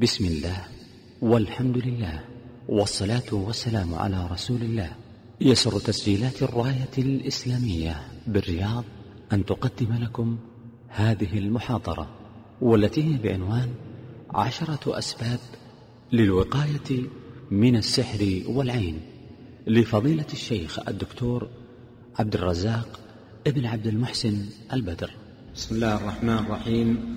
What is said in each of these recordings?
بسم الله والحمد لله والصلاة والسلام على رسول الله. يسر تسجيلات الراية الإسلامية بالرياض أن تقدم لكم هذه المحاضرة والتي هي بعنوان عشرة أسباب للوقاية من السحر والعين لفضيلة الشيخ الدكتور عبد الرزاق ابن عبد المحسن البدر. بسم الله الرحمن الرحيم.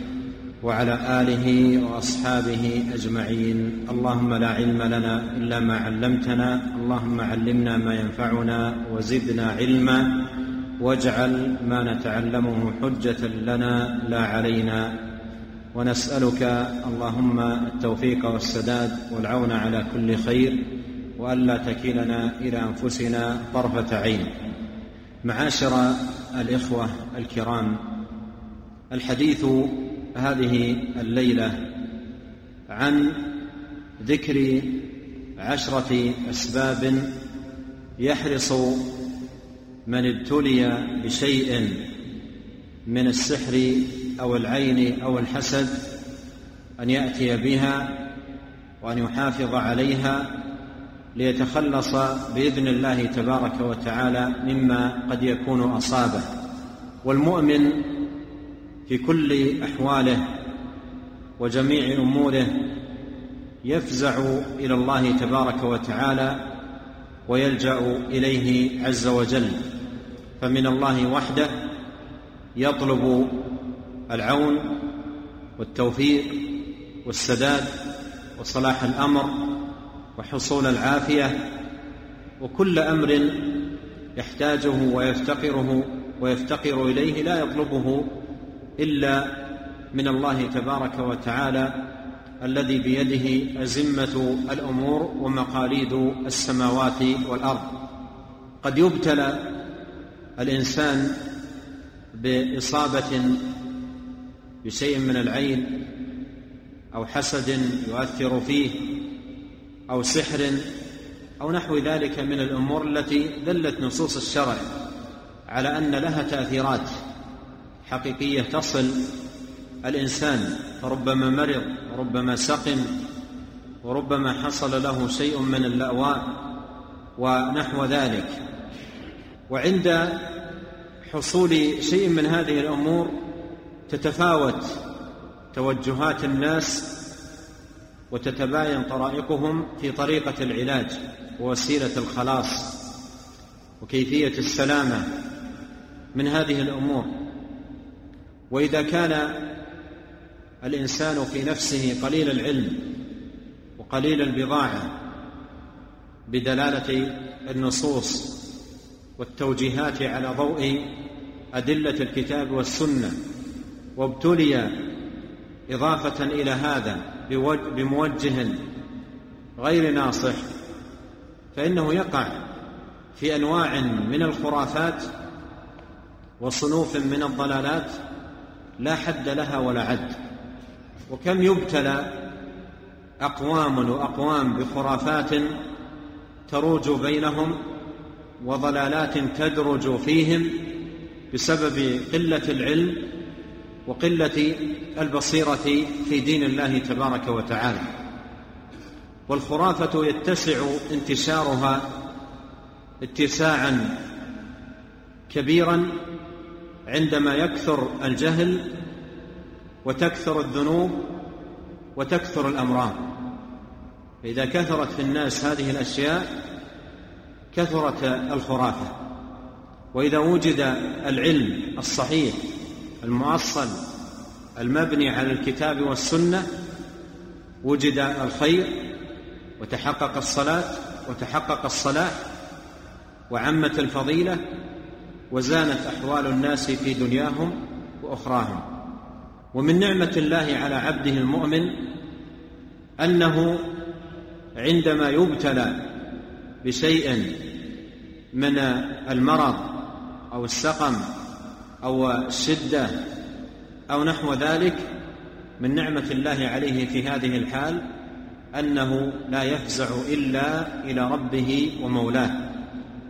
وعلى آله وأصحابه أجمعين. اللهم لا علم لنا إلا ما علمتنا. اللهم علمنا ما ينفعنا وزدنا علما. واجعل ما نتعلمه حجة لنا لا علينا. ونسألك اللهم التوفيق والسداد والعون على كل خير. والا تكلنا إلى أنفسنا طرفة عين. معاشر الإخوة الكرام الحديث هذه الليلة عن ذكر عشرة أسباب يحرص من ابتلي بشيء من السحر أو العين أو الحسد أن يأتي بها وأن يحافظ عليها ليتخلص بإذن الله تبارك وتعالى مما قد يكون أصابه. والمؤمن في كل أحواله وجميع أموره يفزع إلى الله تبارك وتعالى ويلجأ إليه عز وجل. فمن الله وحده يطلب العون والتوفيق والسداد وصلاح الأمر وحصول العافية وكل أمر يحتاجه ويفتقره ويفتقر إليه لا يطلبه إلا من الله تبارك وتعالى الذي بيده أزمة الأمور ومقاليد السماوات والأرض. قد يبتلى الإنسان بإصابة بشيء من العين أو حسد يؤثر فيه أو سحر أو نحو ذلك من الأمور التي دلت نصوص الشرع على أن لها تأثيرات. حقيقية تصل. الإنسان فربما مرض وربما سقم وربما حصل له شيء من اللأواء ونحو ذلك. وعند حصول شيء من هذه الأمور تتفاوت توجهات الناس وتتباين طرائقهم في طريقة العلاج ووسيلة الخلاص وكيفية السلامة من هذه الأمور. وإذا كان الإنسان في نفسه قليل العلم وقليل البضاعة بدلالة النصوص والتوجيهات على ضوء أدلة الكتاب والسنة وابتلي إضافة إلى هذا بموجه غير ناصح فإنه يقع في أنواع من الخرافات وصنوف من الضلالات لا حد لها ولا عد. وكم يبتلى أقوام وأقوام بخرافات تروج بينهم وضلالات تدرج فيهم بسبب قلة العلم وقلة البصيرة في دين الله تبارك وتعالى. والخرافة يتسع انتشارها اتساعا كبيرا عندما يكثر الجهل وتكثر الذنوب وتكثر الأمراض. فاذا كثرت في الناس هذه الأشياء كثرت الخرافة. وإذا وجد العلم الصحيح المؤصل المبني على الكتاب والسنة وجد الخير وتحقق الصلاة وتحقق الصلاح وعمت الفضيلة وزانت أحوال الناس في دنياهم وأخراهم. ومن نعمة الله على عبده المؤمن أنه عندما يبتلى بشيء من المرض أو السقم أو الشدة أو نحو ذلك من نعمة الله عليه في هذه الحال أنه لا يفزع إلا إلى ربه ومولاه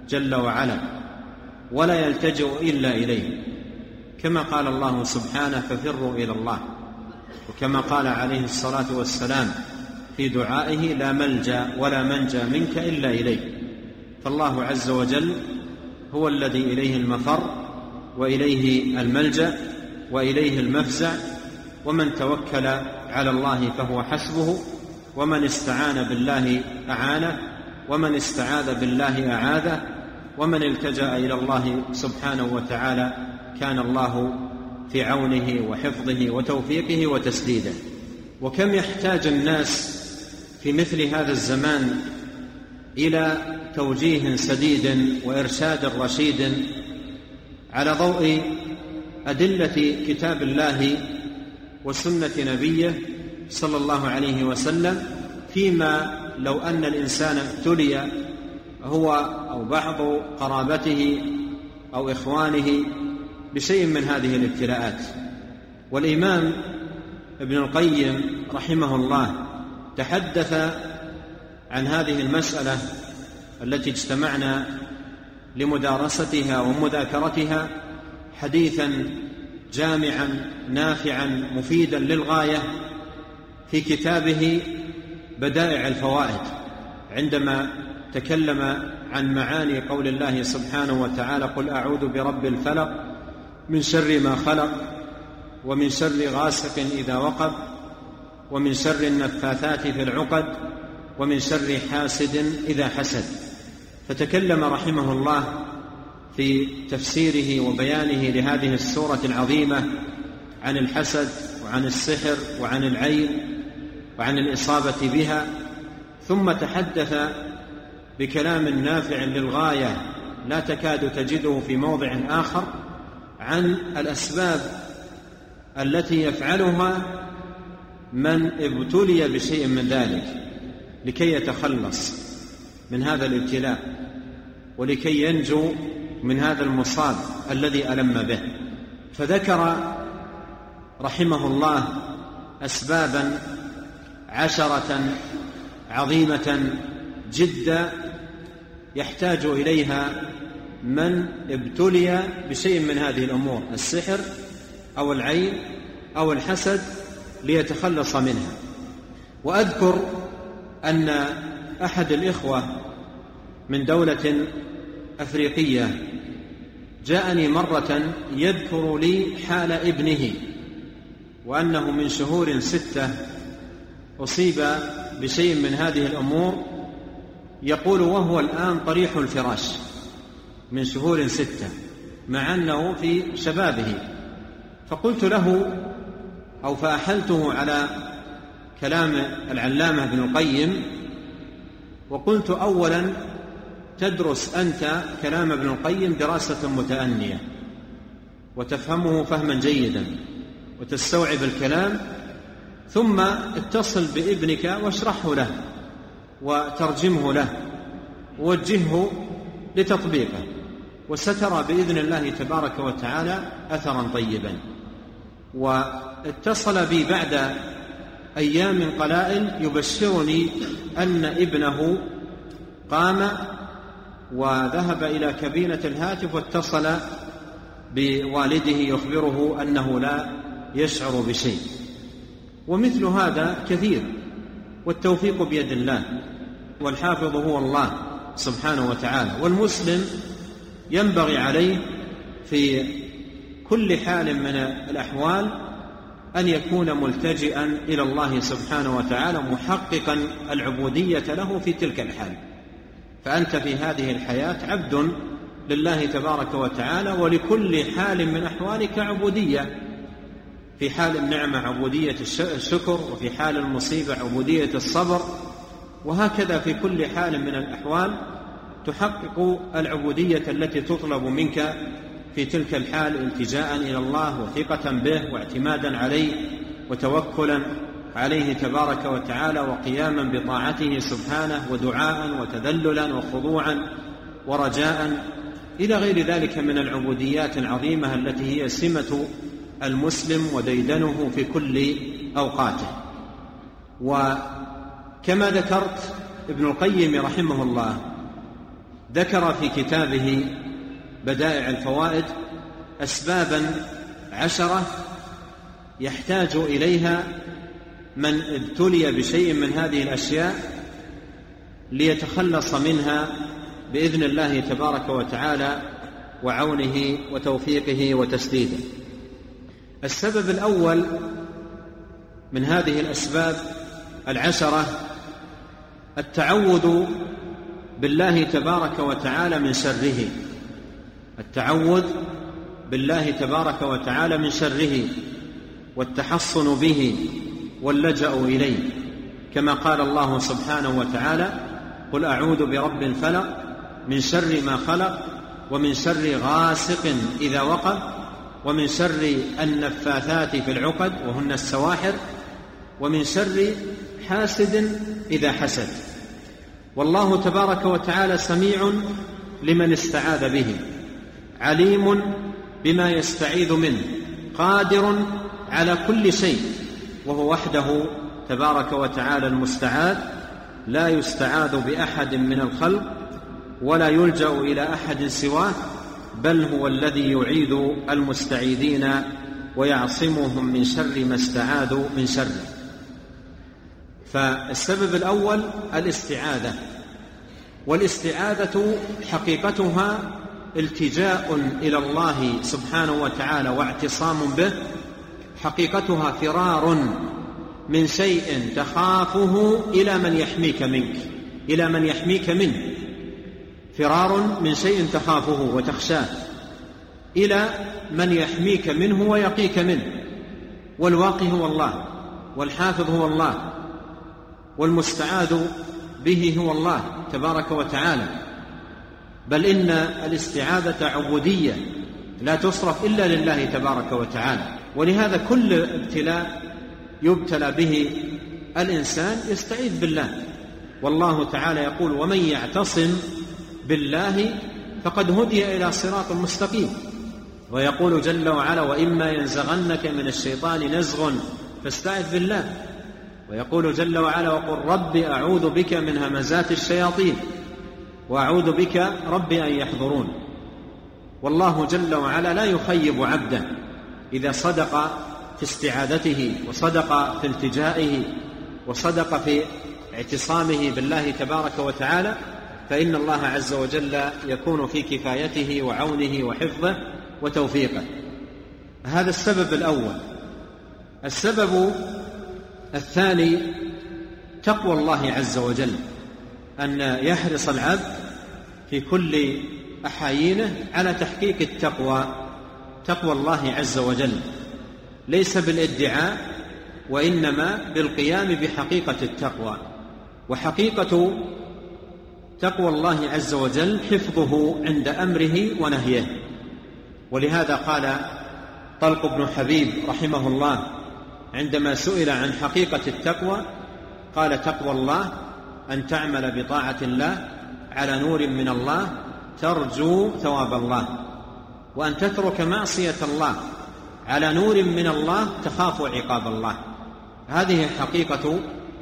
جل وعلا. ولا يلتجئ إلا إليه. كما قال الله سبحانه ففروا إلى الله. وكما قال عليه الصلاة والسلام في دعائه لا ملجأ ولا منجأ منك إلا إليه. فالله عز وجل هو الذي إليه المفر وإليه الملجأ وإليه المفزع ومن توكل على الله فهو حسبه ومن استعان بالله أعانه ومن استعاذ بالله أعاذه ومن التجأ إلى الله سبحانه وتعالى كان الله في عونه وحفظه وتوفيقه وتسديده. وكم يحتاج الناس في مثل هذا الزمان إلى توجيه سديد وإرشاد رشيد على ضوء أدلة كتاب الله وسنة نبيه صلى الله عليه وسلم فيما لو أن الإنسان ابتلي هو أو بعض قرابته أو إخوانه بشيء من هذه الابتلاءات. والإمام ابن القيم رحمه الله تحدث عن هذه المسألة التي اجتمعنا لمدارستها ومذاكرتها حديثا جامعا نافعا مفيدا للغاية في كتابه بدائع الفوائد عندما تكلم عن معاني قول الله سبحانه وتعالى قل أعوذ برب الفلق من شر ما خلق ومن شر غاسق إذا وقب ومن شر النفاثات في العقد ومن شر حاسد إذا حسد. فتكلم رحمه الله في تفسيره وبيانه لهذه السورة العظيمة عن الحسد وعن السحر وعن العين وعن الإصابة بها ثم تحدث بكلام نافع للغاية لا تكاد تجده في موضع آخر عن الأسباب التي يفعلها من ابتلي بشيء من ذلك لكي يتخلص من هذا الابتلاء ولكي ينجو من هذا المصاب الذي ألم به. فذكر رحمه الله اسبابا عشرة عظيمة جدا يحتاج إليها من ابتلي بشيء من هذه الأمور السحر أو العين أو الحسد ليتخلص منها. وأذكر أن أحد الإخوة من دولة أفريقية جاءني مرة يذكر لي حال ابنه وأنه من شهور ستة أصيب بشيء من هذه الأمور يقول وهو الآن طريح الفراش من شهور ستة مع أنه في شبابه. فقلت له أو فأحلته على كلام العلامة ابن القيم وقلت اولا تدرس أنت كلام ابن القيم دراسة متأنية وتفهمه فهما جيدا وتستوعب الكلام ثم اتصل بابنك واشرحه له. وترجمه له ووجهه لتطبيقه وسترى بإذن الله تبارك وتعالى اثرا طيبا. واتصل بي بعد أيام قلائل يبشرني أن ابنه قام وذهب إلى كابينة الهاتف واتصل بوالده يخبره أنه لا يشعر بشيء. ومثل هذا كثير. والتوفيق بيد الله والحافظ هو الله سبحانه وتعالى. والمسلم ينبغي عليه في كل حال من الأحوال أن يكون ملتجئا إلى الله سبحانه وتعالى محققا العبودية له في تلك الحال. فأنت في هذه الحياة عبد لله تبارك وتعالى ولكل حال من أحوالك عبودية. في حال النعمة عبودية الشكر وفي حال المصيبة عبودية الصبر وهكذا في كل حال من الأحوال تحقق العبودية التي تطلب منك في تلك الحال التجاء إلى الله وثقة به واعتمادا عليه وتوكلا عليه تبارك وتعالى وقياما بطاعته سبحانه ودعاء وتذللا وخضوعا ورجاء إلى غير ذلك من العبوديات العظيمة التي هي سمة المسلم وديدنه في كل أوقاته. وكما ذكرت ابن القيم رحمه الله ذكر في كتابه بدائع الفوائد اسبابا عشرة يحتاج إليها من ابتلي بشيء من هذه الأشياء ليتخلص منها بإذن الله تبارك وتعالى وعونه وتوفيقه وتسديده. السبب الأول من هذه الأسباب العشرة التعوذ بالله تبارك وتعالى من شره. التعوذ بالله تبارك وتعالى من شره والتحصن به واللجأ إليه. كما قال الله سبحانه وتعالى قل أعوذ برب الفلق من شر ما خلق ومن شر غاسق إذا وقب ومن شر النفاثات في العقد وهن السواحر ومن شر حاسد إذا حسد. والله تبارك وتعالى سميع لمن استعاذ به عليم بما يستعيذ منه قادر على كل شيء وهو وحده تبارك وتعالى المستعاذ لا يستعاذ بأحد من الخلق ولا يلجأ إلى أحد سواه بل هو الذي يعيذ المستعيذين ويعصمهم من شر ما استعاذوا من شره فالسبب الأول الاستعاذة والاستعاذة حقيقتها التجاء إلى الله سبحانه وتعالى واعتصام به حقيقتها فرار من شيء تخافه إلى من يحميك منك إلى من يحميك منه. فرار من شيء تخافه وتخشاه إلى من يحميك منه ويقيك منه والواقي هو الله والحافظ هو الله والمستعاذ به هو الله تبارك وتعالى. بل إن الاستعاذة عبودية لا تصرف إلا لله تبارك وتعالى ولهذا كل ابتلاء يبتلى به الإنسان يستعيذ بالله. والله تعالى يقول ومن يعتصم بالله فقد هدي إلى صراط مستقيم. ويقول جل وعلا وإما ينزغنك من الشيطان نزغ فاستعذ بالله. ويقول جل وعلا وقل رب أعوذ بك من همزات الشياطين وأعوذ بك رب أن يحضرون. والله جل وعلا لا يخيب عبده إذا صدق في استعاذته وصدق في التجائه وصدق في اعتصامه بالله تبارك وتعالى. فإن الله عز وجل يكون في كفايته وعونه وحفظه وتوفيقه. هذا السبب الأول. السبب الثاني تقوى الله عز وجل أن يحرص العبد في كل أحايينه على تحقيق التقوى تقوى الله عز وجل. ليس بالادعاء وإنما بالقيام بحقيقة التقوى. وحقيقة تقوى الله عز وجل حفظه عند أمره ونهيه. ولهذا قال طلق بن حبيب رحمه الله عندما سئل عن حقيقة التقوى قال تقوى الله أن تعمل بطاعة الله على نور من الله ترجو ثواب الله وأن تترك معصية الله على نور من الله تخاف عقاب الله. هذه حقيقة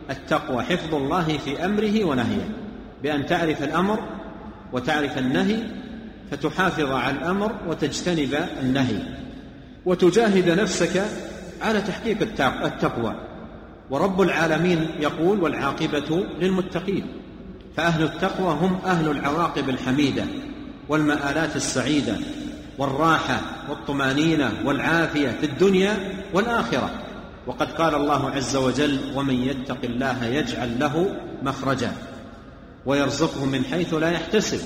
التقوى حفظ الله في أمره ونهيه. بأن تعرف الأمر وتعرف النهي فتحافظ على الأمر وتجتنب النهي. وتجاهد نفسك على تحقيق التقوى. ورب العالمين يقول والعاقبة للمتقين. فأهل التقوى هم أهل العواقب الحميدة والمآلات السعيدة والراحة والطمأنينة والعافية في الدنيا والآخرة. وقد قال الله عز وجل ومن يتق الله يجعل له مخرجا. ويرزقه من حيث لا يحتسب.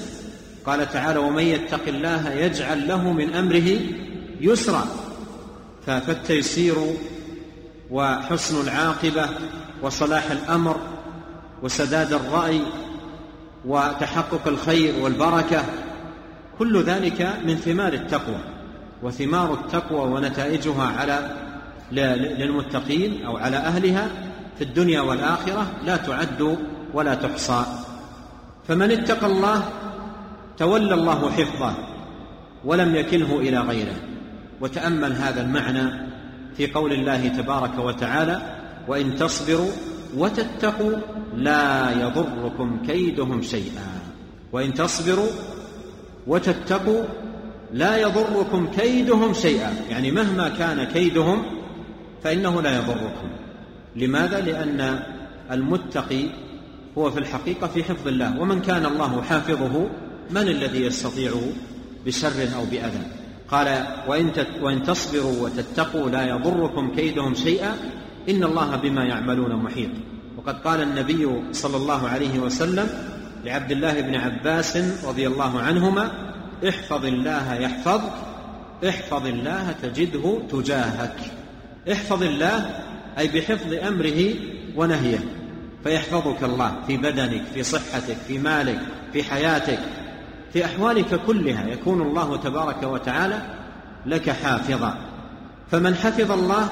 قال تعالى ومن يتق الله يجعل له من أمره يسرا. فالتيسير وحسن العاقبة وصلاح الأمر وسداد الرأي وتحقق الخير والبركة كل ذلك من ثمار التقوى. وثمار التقوى ونتائجها على للمتقين أو على أهلها في الدنيا والآخرة لا تعد ولا تحصى. فمن اتقى الله تولى الله حفظه ولم يكله إلى غيره. وتأمل هذا المعنى في قول الله تبارك وتعالى وإن تصبروا وتتقوا لا يضركم كيدهم شيئا. وإن تصبروا وتتقوا لا يضركم كيدهم شيئا. يعني مهما كان كيدهم فإنه لا يضركم. لماذا؟ لأن المتقي هو في الحقيقة في حفظ الله. ومن كان الله حافظه من الذي يستطيعه بشر أو بأذى؟ قال وإن, وإن تصبروا وتتقوا لا يضركم كيدهم شيئا إن الله بما يعملون محيط. وقد قال النبي صلى الله عليه وسلم لعبد الله بن عباس رضي الله عنهما احفظ الله يحفظك احفظ الله تجده تجاهك. احفظ الله أي بحفظ أمره ونهيه. فيحفظك الله في بدنك في صحتك في مالك في حياتك في أحوالك كلها. يكون الله تبارك وتعالى لك حافظا. فمن حفظ الله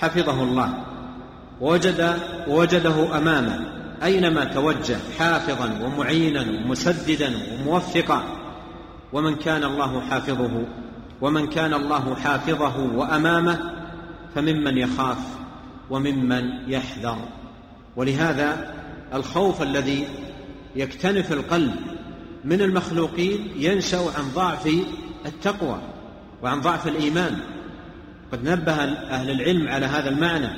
حفظه الله. ووجد ووجده أمامه أينما توجه حافظا ومعينا ومسددا وموفقا. ومن كان الله حافظه ومن كان الله حافظه وأمامه فممن يخاف وممن يحذر. ولهذا الخوف الذي يكتنف القلب من المخلوقين ينشأ عن ضعف التقوى وعن ضعف الإيمان. قد نبه أهل العلم على هذا المعنى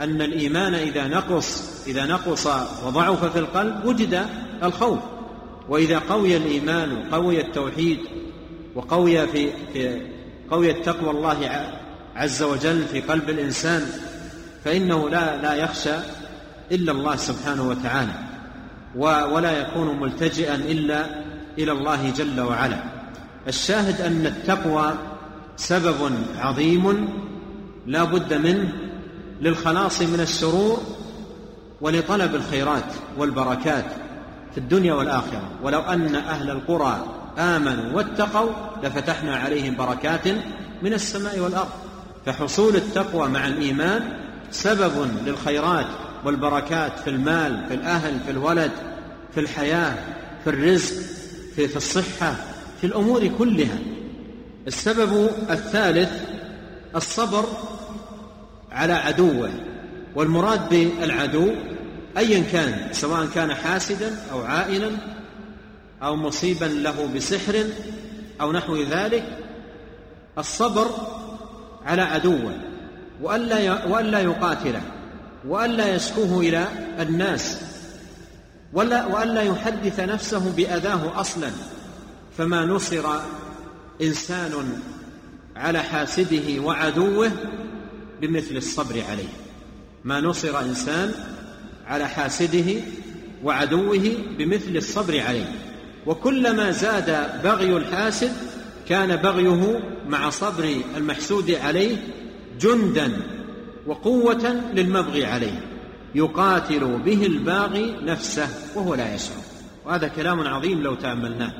أن الإيمان إذا نقص إذا نقص وضعف في القلب وجد الخوف. وإذا قوي الإيمان وقوي التوحيد وقوي في في قوي التقوى الله عز وجل في قلب الإنسان فإنه لا لا يخشى إلا الله سبحانه وتعالى ولا يكون ملتجئا إلا إلى الله جل وعلا. الشاهد أن التقوى سبب عظيم لا بد منه للخلاص من الشرور ولطلب الخيرات والبركات في الدنيا والآخرة. ولو أن أهل القرى آمنوا واتقوا لفتحنا عليهم بركات من السماء والأرض. فحصول التقوى مع الإيمان سبب للخيرات والبركات في المال في الأهل في الولد في الحياة في الرزق في, في الصحة في الأمور كلها. السبب الثالث الصبر على عدوه والمراد بالعدو أيا كان سواء كان حاسدا أو عائلا أو مصيبا له بسحر أو نحو ذلك. الصبر على عدوه وألا وألا يقاتله. وألا يشكوه إلى الناس ولا وألا يحدث نفسه بأذاه أصلا. فما نصر إنسان على حاسده وعدوه بمثل الصبر عليه. ما نصر إنسان على حاسده وعدوه بمثل الصبر عليه. وكلما زاد بغي الحاسد كان بغيه مع صبر المحسود عليه جندا. وقوة للمبغي عليه يقاتل به الباغي نفسه وهو لا يشعر وهذا كلام عظيم لو تأملناه.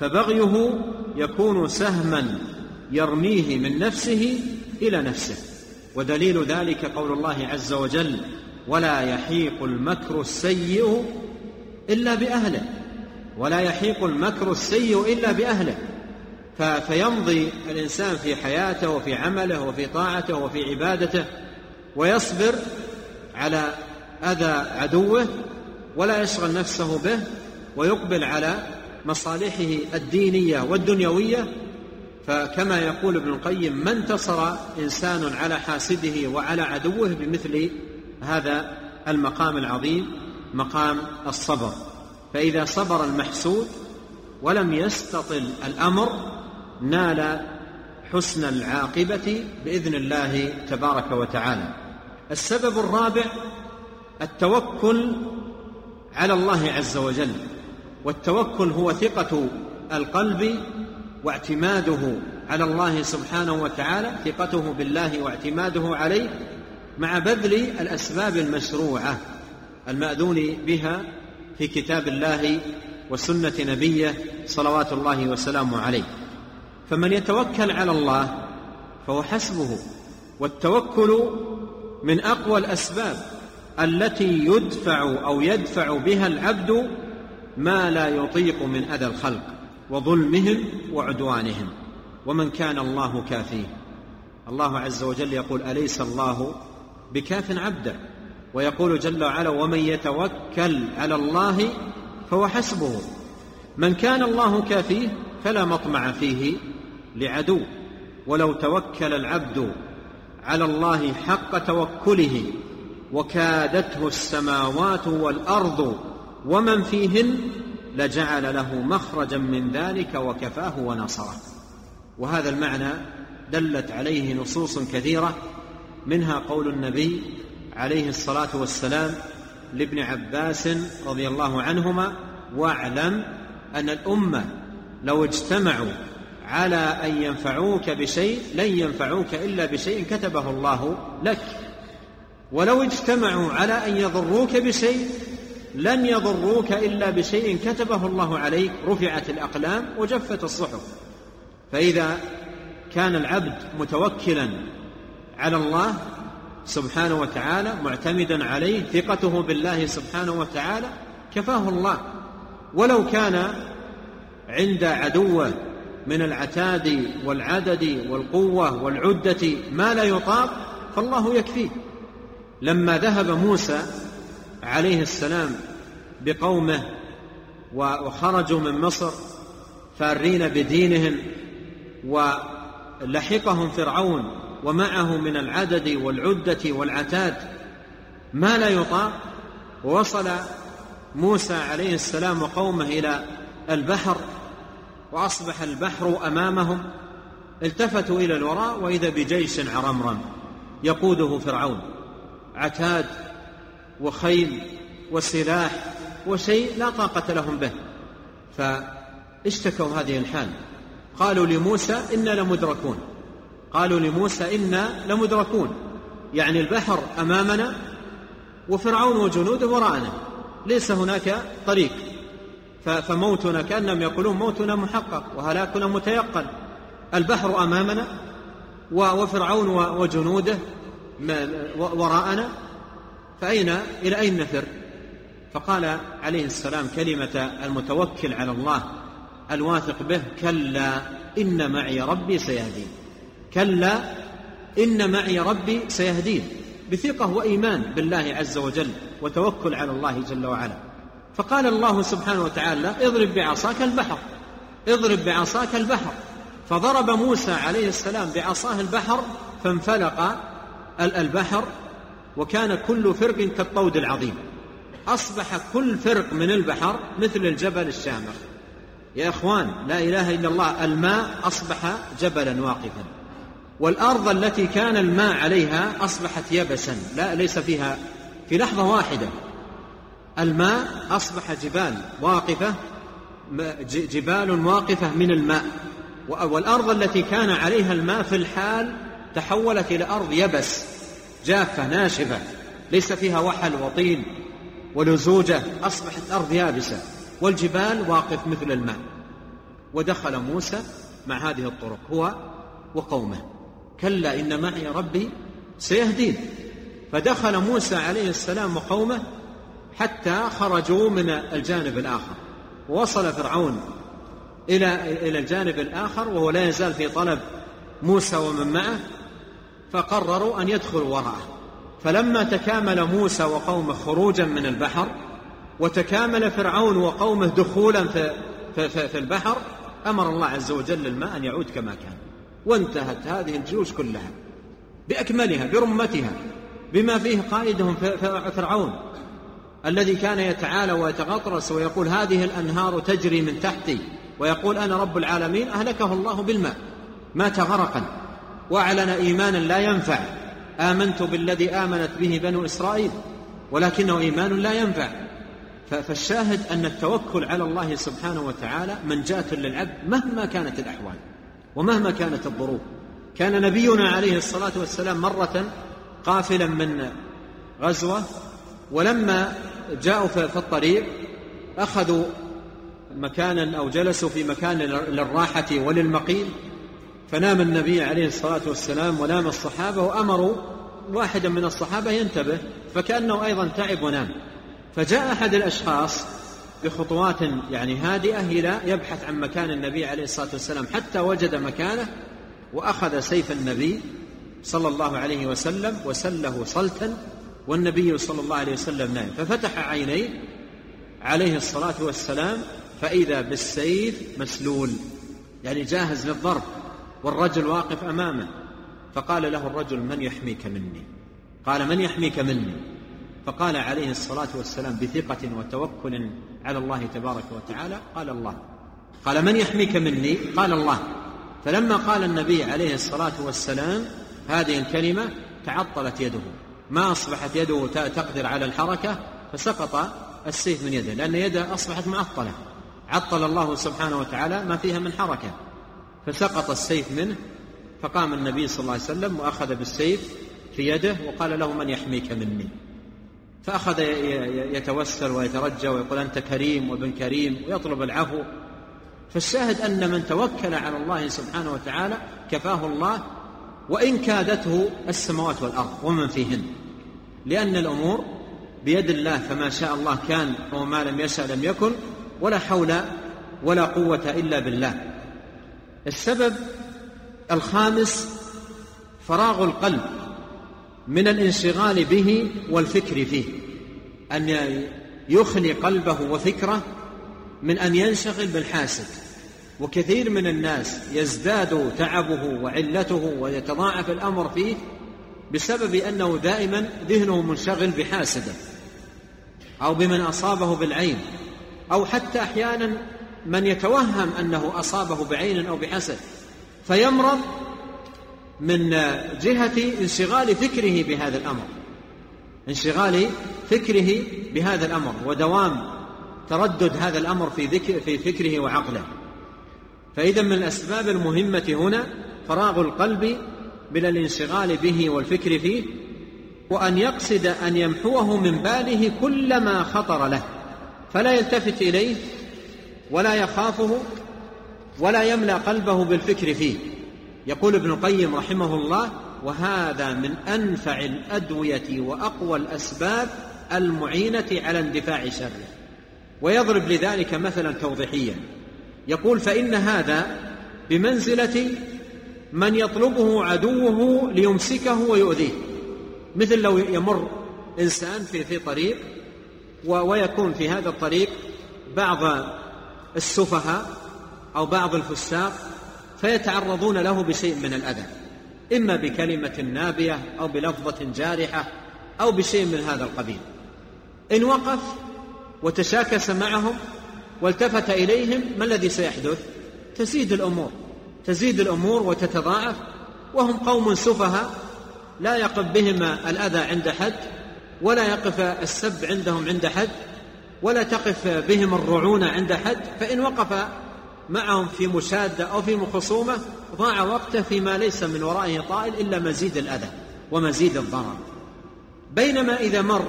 فبغيه يكون سهما يرميه من نفسه إلى نفسه. ودليل ذلك قول الله عز وجل ولا يحيق المكر السيء إلا بأهله ولا يحيق المكر السيء إلا بأهله. فيمضي الإنسان في حياته وفي عمله وفي طاعته وفي عبادته. ويصبر على أذى عدوه ولا يشغل نفسه به ويقبل على مصالحه الدينية والدنيوية. فكما يقول ابن القيم ما انتصر إنسان على حاسده وعلى عدوه بمثل هذا المقام العظيم مقام الصبر. فإذا صبر المحسود ولم يستطل الأمر نال حسن العاقبة بإذن الله تبارك وتعالى. السبب الرابع التوكل على الله عز وجل والتوكل هو ثقة القلب واعتماده على الله سبحانه وتعالى ثقته بالله واعتماده عليه مع بذل الأسباب المشروعة المأذون بها في كتاب الله وسنة نبيه صلوات الله وسلامه عليه. فمن يتوكل على الله فهو حسبه والتوكل من أقوى الأسباب التي يدفع أو يدفع بها العبد ما لا يطيق من أذى الخلق وظلمهم وعدوانهم ومن كان الله كافيه. الله عز وجل يقول أليس الله بكاف عبده ويقول جل وعلا ومن يتوكل على الله فهو حسبه. من كان الله كافيه فلا مطمع فيه لعدو. ولو توكل العبد على الله حق توكله وكادته السماوات والأرض ومن فيهن لجعل له مخرجا من ذلك وكفاه ونصره. وهذا المعنى دلت عليه نصوص كثيرة منها قول النبي عليه الصلاة والسلام لابن عباس رضي الله عنهما واعلم أن الأمة لو اجتمعوا على أن ينفعوك بشيء لن ينفعوك إلا بشيء كتبه الله لك. ولو اجتمعوا على أن يضروك بشيء لن يضروك إلا بشيء كتبه الله عليك رفعت الأقلام وجفت الصحف. فإذا كان العبد متوكلا على الله سبحانه وتعالى معتمدا عليه ثقته بالله سبحانه وتعالى كفاه الله. ولو كان عند عدوه من العتاد والعدد والقوة والعدة ما لا يطاق فالله يكفيه. لما ذهب موسى عليه السلام بقومه وخرجوا من مصر فارين بدينهم ولحقهم فرعون ومعه من العدد والعدة والعتاد ما لا يطاق ووصل موسى عليه السلام وقومه إلى البحر وأصبح البحر أمامهم التفتوا إلى الوراء وإذا بجيش عرمرم يقوده فرعون. عتاد وخيل وسلاح وشيء لا طاقة لهم به. فاشتكوا هذه الحال. قالوا لموسى إنا لمدركون. قالوا لموسى إنا لمدركون. يعني البحر أمامنا وفرعون وجنوده وراءنا. ليس هناك طريق. فموتنا كأنهم يقولون موتنا محقق وهلاكنا متيقن. البحر أمامنا وفرعون وجنوده وراءنا. فأين إلى أين نفر فقال عليه السلام كلمة المتوكل على الله الواثق به كلا إن معي ربي سيهدين. كلا إن معي ربي سيهدين. بثقة وإيمان بالله عز وجل وتوكل على الله جل وعلا. فقال الله سبحانه وتعالى اضرب بعصاك البحر اضرب بعصاك البحر. فضرب موسى عليه السلام بعصاه البحر فانفلق البحر وكان كل فرق كالطود العظيم. أصبح كل فرق من البحر مثل الجبل الشامخ. يا إخوان لا إله إلا الله الماء أصبح جبلا واقفا. والأرض التي كان الماء عليها أصبحت يبسا لا ليس فيها في لحظة واحدة الماء أصبح جبال واقفة جبال واقفة من الماء. والأرض التي كان عليها الماء في الحال تحولت إلى أرض يبس جافة ناشفة ليس فيها وحل وطين ولزوجة أصبحت أرض يابسة والجبال واقف مثل الماء. ودخل موسى مع هذه الطرق هو وقومه. كلا إن معي ربي سيهدين. فدخل موسى عليه السلام وقومه حتى خرجوا من الجانب الآخر. ووصل فرعون إلى إلى الجانب الآخر وهو لا يزال في طلب موسى ومن معه فقرروا أن يدخلوا وراءه. فلما تكامل موسى وقومه خروجا من البحر وتكامل فرعون وقومه دخولا في, في, في, في البحر أمر الله عز وجل الماء أن يعود كما كان. وانتهت هذه الجيوش كلها بأكملها برمتها بما فيه قائدهم فرعون. الذي كان يتعالى ويتغطرس ويقول هذه الأنهار تجري من تحتي ويقول أنا رب العالمين أهلكه الله بالماء. مات غرقا. وأعلن إيمانا لا ينفع. آمنت بالذي آمنت به بنو إسرائيل ولكنه إيمان لا ينفع. فالشاهد أن التوكل على الله سبحانه وتعالى منجاة للعبد مهما كانت الأحوال ومهما كانت الظروف. كان نبينا عليه الصلاة والسلام مرة قافلا من غزوة ولما جاءوا في الطريق أخذوا مكانا أو جلسوا في مكان للراحة وللمقيل فنام النبي عليه الصلاة والسلام ونام الصحابة وأمروا واحدا من الصحابة ينتبه فكأنه أيضا تعب ونام. فجاء أحد الأشخاص بخطوات يعني هادئة إلى يبحث عن مكان النبي عليه الصلاة والسلام حتى وجد مكانه وأخذ سيف النبي صلى الله عليه وسلم وسله صلتا والنبي صلى الله عليه وسلم نائم. ففتح عينيه عليه الصلاة والسلام فإذا بالسيف مسلول يعني جاهز للضرب والرجل واقف أمامه. فقال له الرجل من يحميك مني؟ قال من يحميك مني؟ فقال عليه الصلاة والسلام بثقة وتوكل على الله تبارك وتعالى قال الله. قال من يحميك مني؟ قال الله. فلما قال النبي عليه الصلاة والسلام هذه الكلمة تعطلت يده. ما أصبحت يده تقدر على الحركة فسقط السيف من يده لأن يده أصبحت معطلة. عطل الله سبحانه وتعالى ما فيها من حركة. فسقط السيف منه فقام النبي صلى الله عليه وسلم وأخذ بالسيف في يده وقال له من يحميك مني. فأخذ يتوسل ويترجى ويقول أنت كريم وابن كريم ويطلب العفو. فالشاهد أن من توكل على الله سبحانه وتعالى كفاه الله وإن كادته السماوات والأرض ومن فيهن. لأن الأمور بيد الله فما شاء الله كان وما لم يشاء لم يكن ولا حول ولا قوة إلا بالله. السبب الخامس فراغ القلب من الانشغال به والفكر فيه. أن يخلي قلبه وفكره من أن ينشغل بالحاسد. وكثير من الناس يزداد تعبه وعلته ويتضاعف الأمر فيه بسبب أنه دائما ذهنه منشغل بحاسده أو بمن أصابه بالعين أو حتى أحيانا من يتوهم أنه أصابه بعين أو بحسد. فيمرض من جهة انشغال فكره بهذا الأمر. انشغال فكره بهذا الأمر ودوام تردد هذا الأمر في, ذكر في فكره وعقله. فإذا من الأسباب المهمة هنا فراغ القلب من الانشغال به والفكر فيه وأن يقصد أن يمحوه من باله كل ما خطر له فلا يلتفت إليه ولا يخافه ولا يملأ قلبه بالفكر فيه. يقول ابن القيم رحمه الله وهذا من أنفع الأدوية وأقوى الأسباب المعينة على اندفاع شره. ويضرب لذلك مثلا توضيحيا. يقول فإن هذا بمنزلة من يطلبه عدوه ليمسكه ويؤذيه. مثل لو يمر إنسان في في طريق ويكون في هذا الطريق بعض السفهاء أو بعض الفساق فيتعرضون له بشيء من الأذى. إما بكلمة نابية أو بلفظة جارحة أو بشيء من هذا القبيل. إن وقف وتشاكس معهم والتفت إليهم ما الذي سيحدث؟ تزيد الأمور. تزيد الأمور وتتضاعف وهم قوم سفهاء لا يقف بهم الأذى عند حد ولا يقف السب عندهم عند حد ولا تقف بهم الرعونه عند حد فإن وقف معهم في مشادة أو في خصومة ضاع وقته فيما ليس من ورائه طائل إلا مزيد الأذى ومزيد الضرر. بينما إذا مر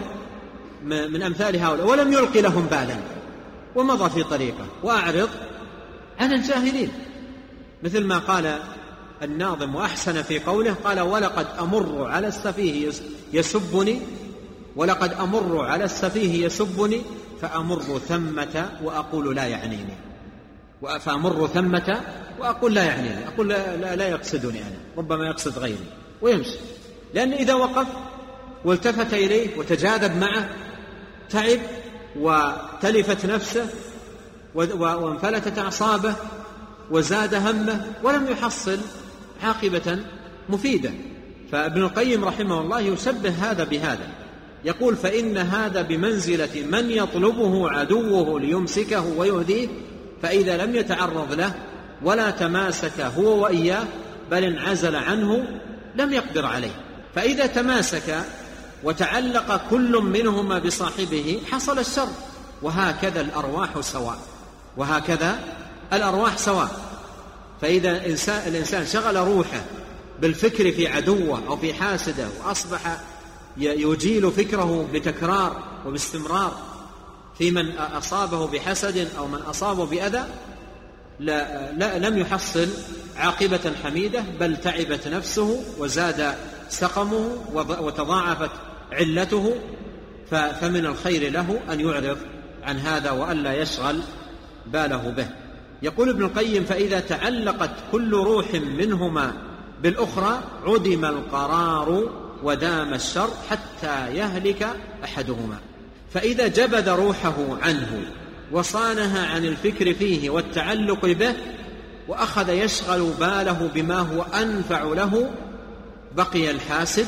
من أمثال هؤلاء ولم يلقي لهم بالا ومضى في طريقه وأعرض عن الجاهلين مثل ما قال الناظم وأحسن في قوله قال ولقد أمر على السفيه يسبني ولقد أمر على السفيه يسبني فأمر ثمة وأقول لا يعنيني. فأمر ثمة وأقول لا يعنيني. أقول لا, لا, لا يقصدني أنا. ربما يقصد غيري. ويمشي. لأن إذا وقف والتفت إليه وتجاذب معه تعب وتلفت نفسه وانفلتت أعصابه وزاد همه ولم يحصل عاقبة مفيدة. فابن القيم رحمه الله يشبه هذا بهذا. يقول فإن هذا بمنزلة من يطلبه عدوه ليمسكه ويهديه فإذا لم يتعرض له ولا تماسك هو وإياه بل انعزل عنه لم يقدر عليه. فإذا تماسك وتعلق كل منهما بصاحبه حصل الشر. وهكذا الأرواح سواء. وهكذا الأرواح سواء. فإذا الإنسان شغل روحه بالفكر في عدوه أو في حاسده وأصبح يجيل فكره بتكرار وباستمرار في من أصابه بحسد أو من أصابه بأذى لا, لا لم يحصل عاقبة حميدة بل تعبت نفسه وزاد سقمه وتضاعفت علته فمن الخير له أن يعرض عن هذا وألا يشغل باله به. يقول ابن القيم فإذا تعلقت كل روح منهما بالأخرى عدم القرار ودام الشر حتى يهلك أحدهما. فإذا جبد روحه عنه وصانها عن الفكر فيه والتعلق به وأخذ يشغل باله بما هو أنفع له بقي الحاسد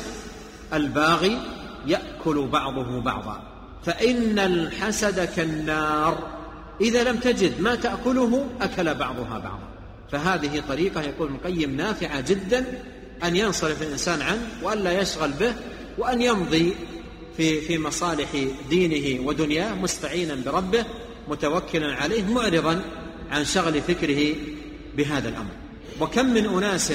الباغي يأكل بعضه بعضا. فإن الحسد كالنار. إذا لم تجد ما تأكله أكل بعضها بعضا. فهذه طريقة يقول ابن القيم نافعة جدا أن ينصرف الإنسان عنه وألا يشغل به وأن يمضي في في مصالح دينه ودنياه مستعينا بربه متوكلا عليه معرضا عن شغل فكره بهذا الأمر. وكم من أناس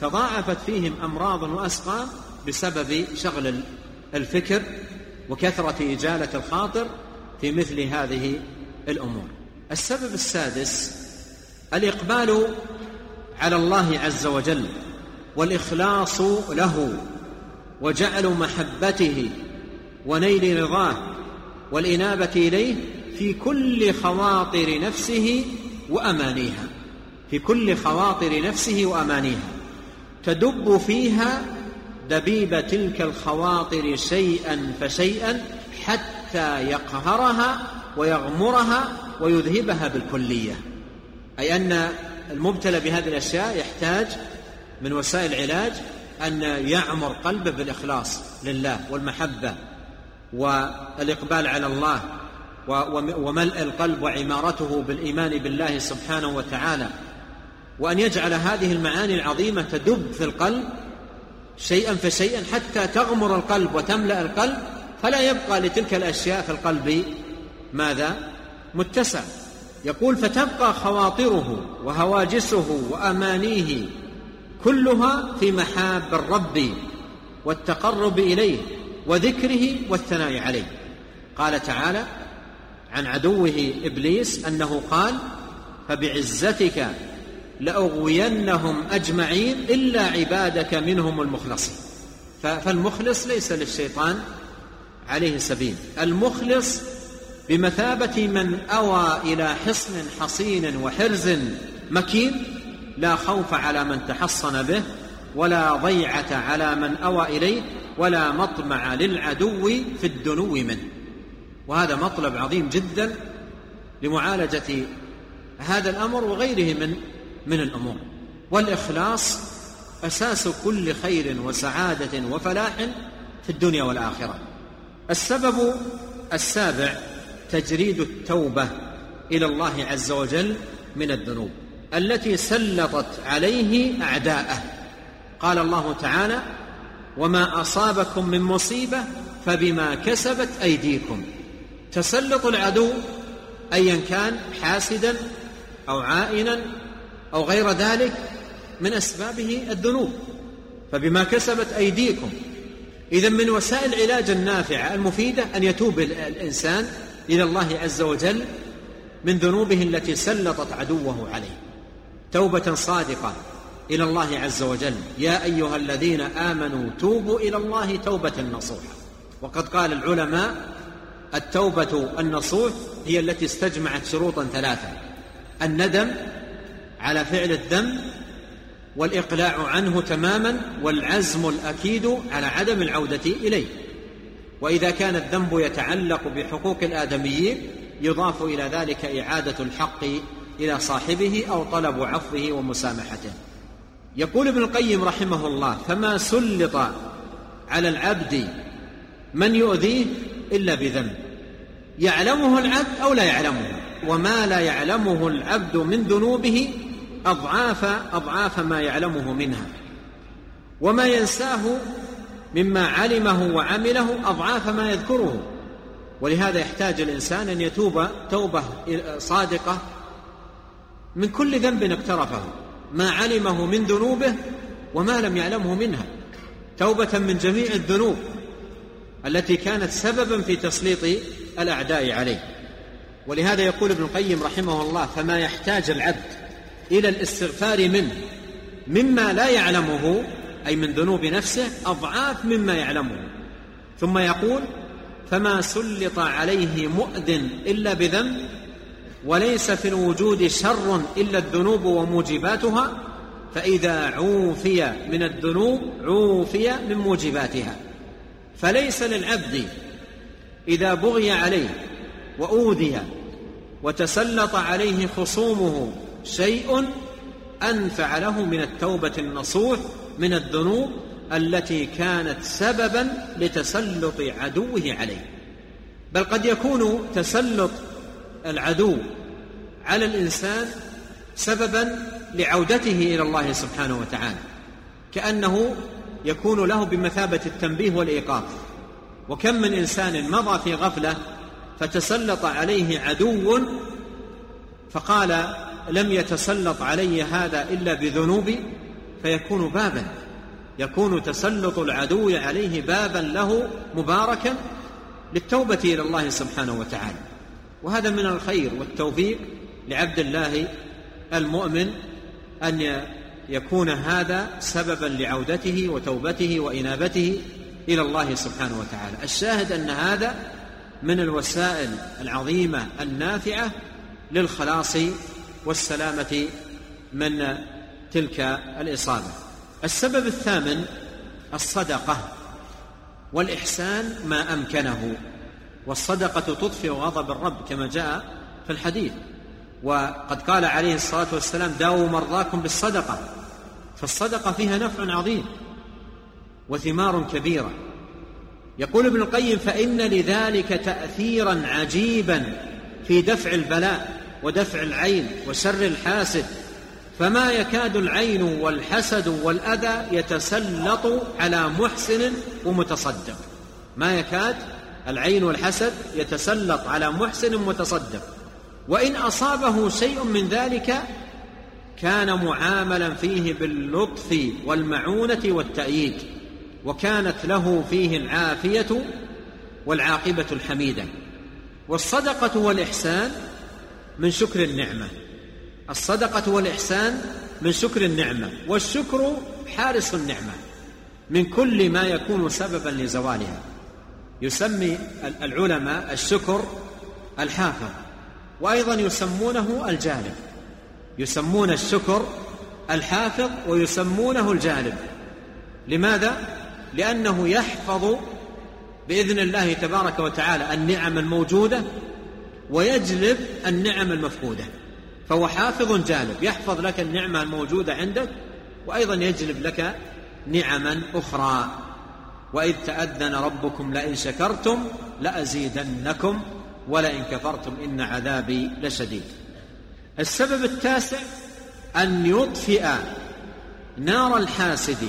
تضاعفت فيهم أمراض وأسقام بسبب شغل الفكر وكثرة إجالة الخاطر في مثل هذه الأمور. السبب السادس الإقبال على الله عز وجل والإخلاص له وجعل محبته ونيل رضاه والإنابة إليه في كل خواطر نفسه وأمانيها. في كل خواطر نفسه وأمانيها. تدب فيها دبيب تلك الخواطر شيئا فشيئا حتى يقهرها ويغمرها ويذهبها بالكلية. أي أن المبتلى بهذه الأشياء يحتاج من وسائل العلاج أن يعمر قلبه بالإخلاص لله والمحبة والإقبال على الله وملء القلب وعمارته بالإيمان بالله سبحانه وتعالى. وأن يجعل هذه المعاني العظيمة تدب في القلب شيئا فشيئا حتى تغمر القلب وتملأ القلب فلا يبقى لتلك الأشياء في القلب ماذا؟ متسع. يقول فتبقى خواطره وهواجسه وأمانيه كلها في محاب الرب والتقرب إليه وذكره والثناء عليه. قال تعالى عن عدوه إبليس أنه قال فبعزتك لأغوينهم أجمعين إلا عبادك منهم المخلصين. فالمخلص ليس للشيطان عليه سبيل. المخلص بمثابة من أوى إلى حصن حصين وحرز مكين لا خوف على من تحصن به ولا ضيعة على من أوى إليه ولا مطمع للعدو في الدنو منه. وهذا مطلب عظيم جدا لمعالجة هذا الأمر وغيره من من الأمور. والإخلاص أساس كل خير وسعادة وفلاح في الدنيا والآخرة. السبب السابع تجريد التوبة إلى الله عز وجل من الذنوب التي سلطت عليه أعداءه. قال الله تعالى وما أصابكم من مصيبة فبما كسبت أيديكم. تسلط العدو ايا كان حاسدا أو عائنا أو غير ذلك من أسبابه الذنوب. فبما كسبت أيديكم. اذا من وسائل العلاج النافعة المفيدة أن يتوب الإنسان إلى الله عز وجل من ذنوبه التي سلطت عدوه عليه. توبة صادقة إلى الله عز وجل. يا أيها الذين آمنوا توبوا إلى الله توبة نصوحا وقد قال العلماء التوبة النصوح هي التي استجمعت شروطا ثلاثة. الندم على فعل الذنب والإقلاع عنه تماما والعزم الأكيد على عدم العودة إليه. وإذا كان الذنب يتعلق بحقوق الآدميين يضاف إلى ذلك إعادة الحق إلى صاحبه أو طلب عفوه ومسامحته. يقول ابن القيم رحمه الله فما سلط على العبد من يؤذيه إلا بذنب. يعلمه العبد أو لا يعلمه؟ وما لا يعلمه العبد من ذنوبه اضعاف أضعاف ما يعلمه منها. وما ينساه مما علمه وعمله أضعاف ما يذكره. ولهذا يحتاج الإنسان أن يتوب توبة صادقة من كل ذنب اقترفه ما علمه من ذنوبه وما لم يعلمه منها. توبة من جميع الذنوب التي كانت سببا في تسليط الأعداء عليه. ولهذا يقول ابن القيم رحمه الله فما يحتاج العبد إلى الاستغفار منه مما لا يعلمه أي من ذنوب نفسه أضعاف مما يعلمه. ثم يقول فما سلط عليه مؤذن إلا بذنب وليس في الوجود شر إلا الذنوب وموجباتها فإذا عوفي من الذنوب عوفي من موجباتها. فليس للعبد إذا بغي عليه وأوذي وتسلط عليه خصومه شيء أنفع له من التوبة النصوح من الذنوب التي كانت سببا لتسلط عدوه عليه. بل قد يكون تسلط العدو على الإنسان سببا لعودته إلى الله سبحانه وتعالى كأنه يكون له بمثابة التنبيه والإيقاظ وكم من إنسان مضى في غفلة فتسلط عليه عدو فقال لم يتسلط علي هذا إلا بذنوبي فيكون بابا. يكون تسلط العدو عليه بابا له مباركا للتوبة إلى الله سبحانه وتعالى. وهذا من الخير والتوفيق لعبد الله المؤمن أن يكون هذا سببا لعودته وتوبته وإنابته إلى الله سبحانه وتعالى. الشاهد أن هذا من الوسائل العظيمة النافعة للخلاص والسلامة من تلك الإصابة. السبب الثامن الصدقة والإحسان ما أمكنه والصدقة تطفئ غضب الرب كما جاء في الحديث. وقد قال عليه الصلاة والسلام داووا مرضاكم بالصدقة. فالصدقة فيها نفع عظيم وثمار كبيرة. يقول ابن القيم فإن لذلك تأثيرا عجيبا في دفع البلاء ودفع العين وشر الحاسد فما يكاد العين والحسد والأذى يتسلط على محسن ومتصدق. ما يكاد العين والحسد يتسلط على محسن متصدق. وإن أصابه شيء من ذلك كان معاملا فيه باللطف والمعونة والتأييد وكانت له فيه العافية والعاقبة الحميدة. والصدقة والإحسان من شكر النعمة. الصدقة والإحسان من شكر النعمة والشكر حارس النعمة من كل ما يكون سببا لزوالها. يسمي العلماء الشكر الحافظ وأيضا يسمونه الجالب. يسمون الشكر الحافظ ويسمونه الجالب. لماذا؟ لأنه يحفظ بإذن الله تبارك وتعالى النعم الموجودة ويجلب النعم المفقودة. فهو حافظ جالب يحفظ لك النعمة الموجودة عندك وأيضا يجلب لك نعما أخرى. وإذ تأذن ربكم لئن شكرتم لأزيدنكم ولئن كفرتم إن عذابي لشديد. السبب التاسع أن يطفئ نار الحاسد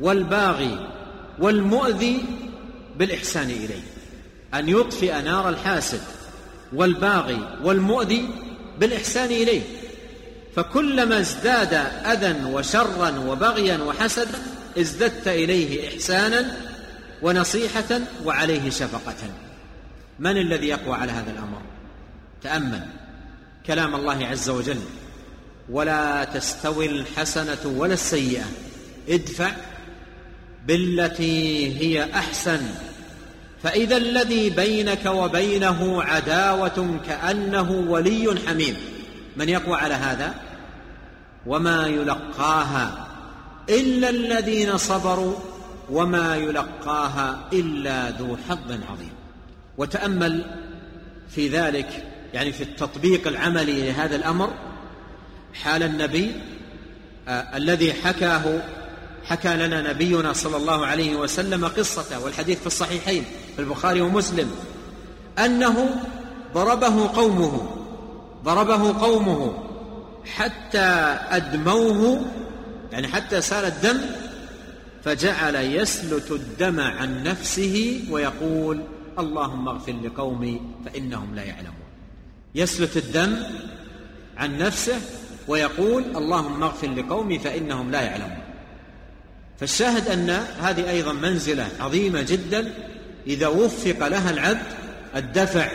والباغي والمؤذي بالإحسان إليه. أن يطفئ نار الحاسد والباغي والمؤذي بالإحسان إليه. فكلما ازداد أذى وشرا وبغيا وحسدا ازددت إليه إحسانا ونصيحة وعليه شفقة. من الذي يقوى على هذا الأمر؟ تأمل كلام الله عز وجل. ولا تستوي الحسنة ولا السيئة. ادفع بالتي هي أحسن. فإذا الذي بينك وبينه عداوة كأنه ولي حميم. من يقوى على هذا؟ وما يلقاها إلا الذين صبروا وما يلقاها إلا ذو حظ عظيم. وتأمل في ذلك يعني في التطبيق العملي لهذا الأمر حال النبي آه الذي حكاه حكى لنا نبينا صلى الله عليه وسلم قصته والحديث في الصحيحين. في البخاري ومسلم أنه ضربه قومه ضربه قومه حتى أدموه يعني حتى سال الدم فجعل يسلت الدم عن نفسه ويقول اللهم اغفر لقومي فإنهم لا يعلمون. يسلت الدم عن نفسه ويقول اللهم اغفر لقومي فإنهم لا يعلمون. فالشاهد أن هذه أيضا منزلة عظيمة جدا إذا وفق لها العبد الدفع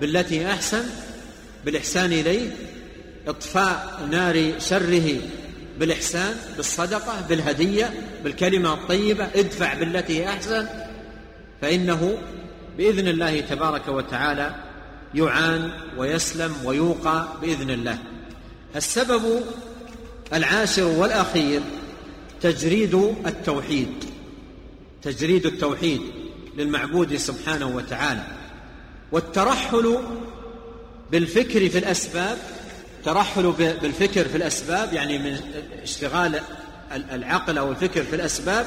بالتي أحسن بالإحسان إليه إطفاء نار شره بالإحسان بالصدقة بالهدية بالكلمة الطيبة ادفع بالتي أحسن فإنه بإذن الله تبارك وتعالى يعان ويسلم ويوقى بإذن الله. السبب العاشر والأخير تجريد التوحيد. تجريد التوحيد. للمعبود سبحانه وتعالى. والترحل بالفكر في الأسباب ترحل بالفكر في الأسباب يعني من اشتغال العقل أو الفكر في الأسباب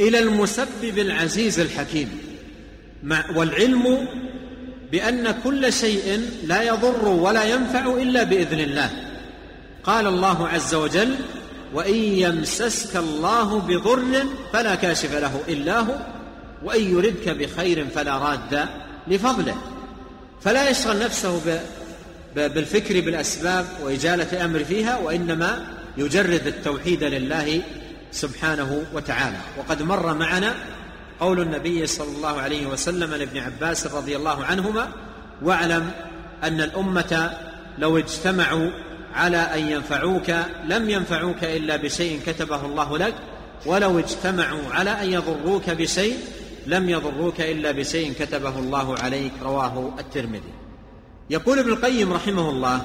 إلى المسبب العزيز الحكيم. والعلم بأن كل شيء لا يضر ولا ينفع إلا بإذن الله. قال الله عز وجل وإن يمسسك الله بضر فلا كاشف له إلا هو. وإن يردك بخير فلا راد لفضله. فلا يشغل نفسه بالفكر بالأسباب وإجالة الأمر فيها وإنما يجرد التوحيد لله سبحانه وتعالى. وقد مر معنا قول النبي صلى الله عليه وسلم لابن عباس رضي الله عنهما واعلم أن الأمة لو اجتمعوا على أن ينفعوك لم ينفعوك إلا بشيء كتبه الله لك ولو اجتمعوا على أن يضروك بشيء لم يضروك إلا بشيء كتبه الله عليك رواه الترمذي. يقول ابن القيم رحمه الله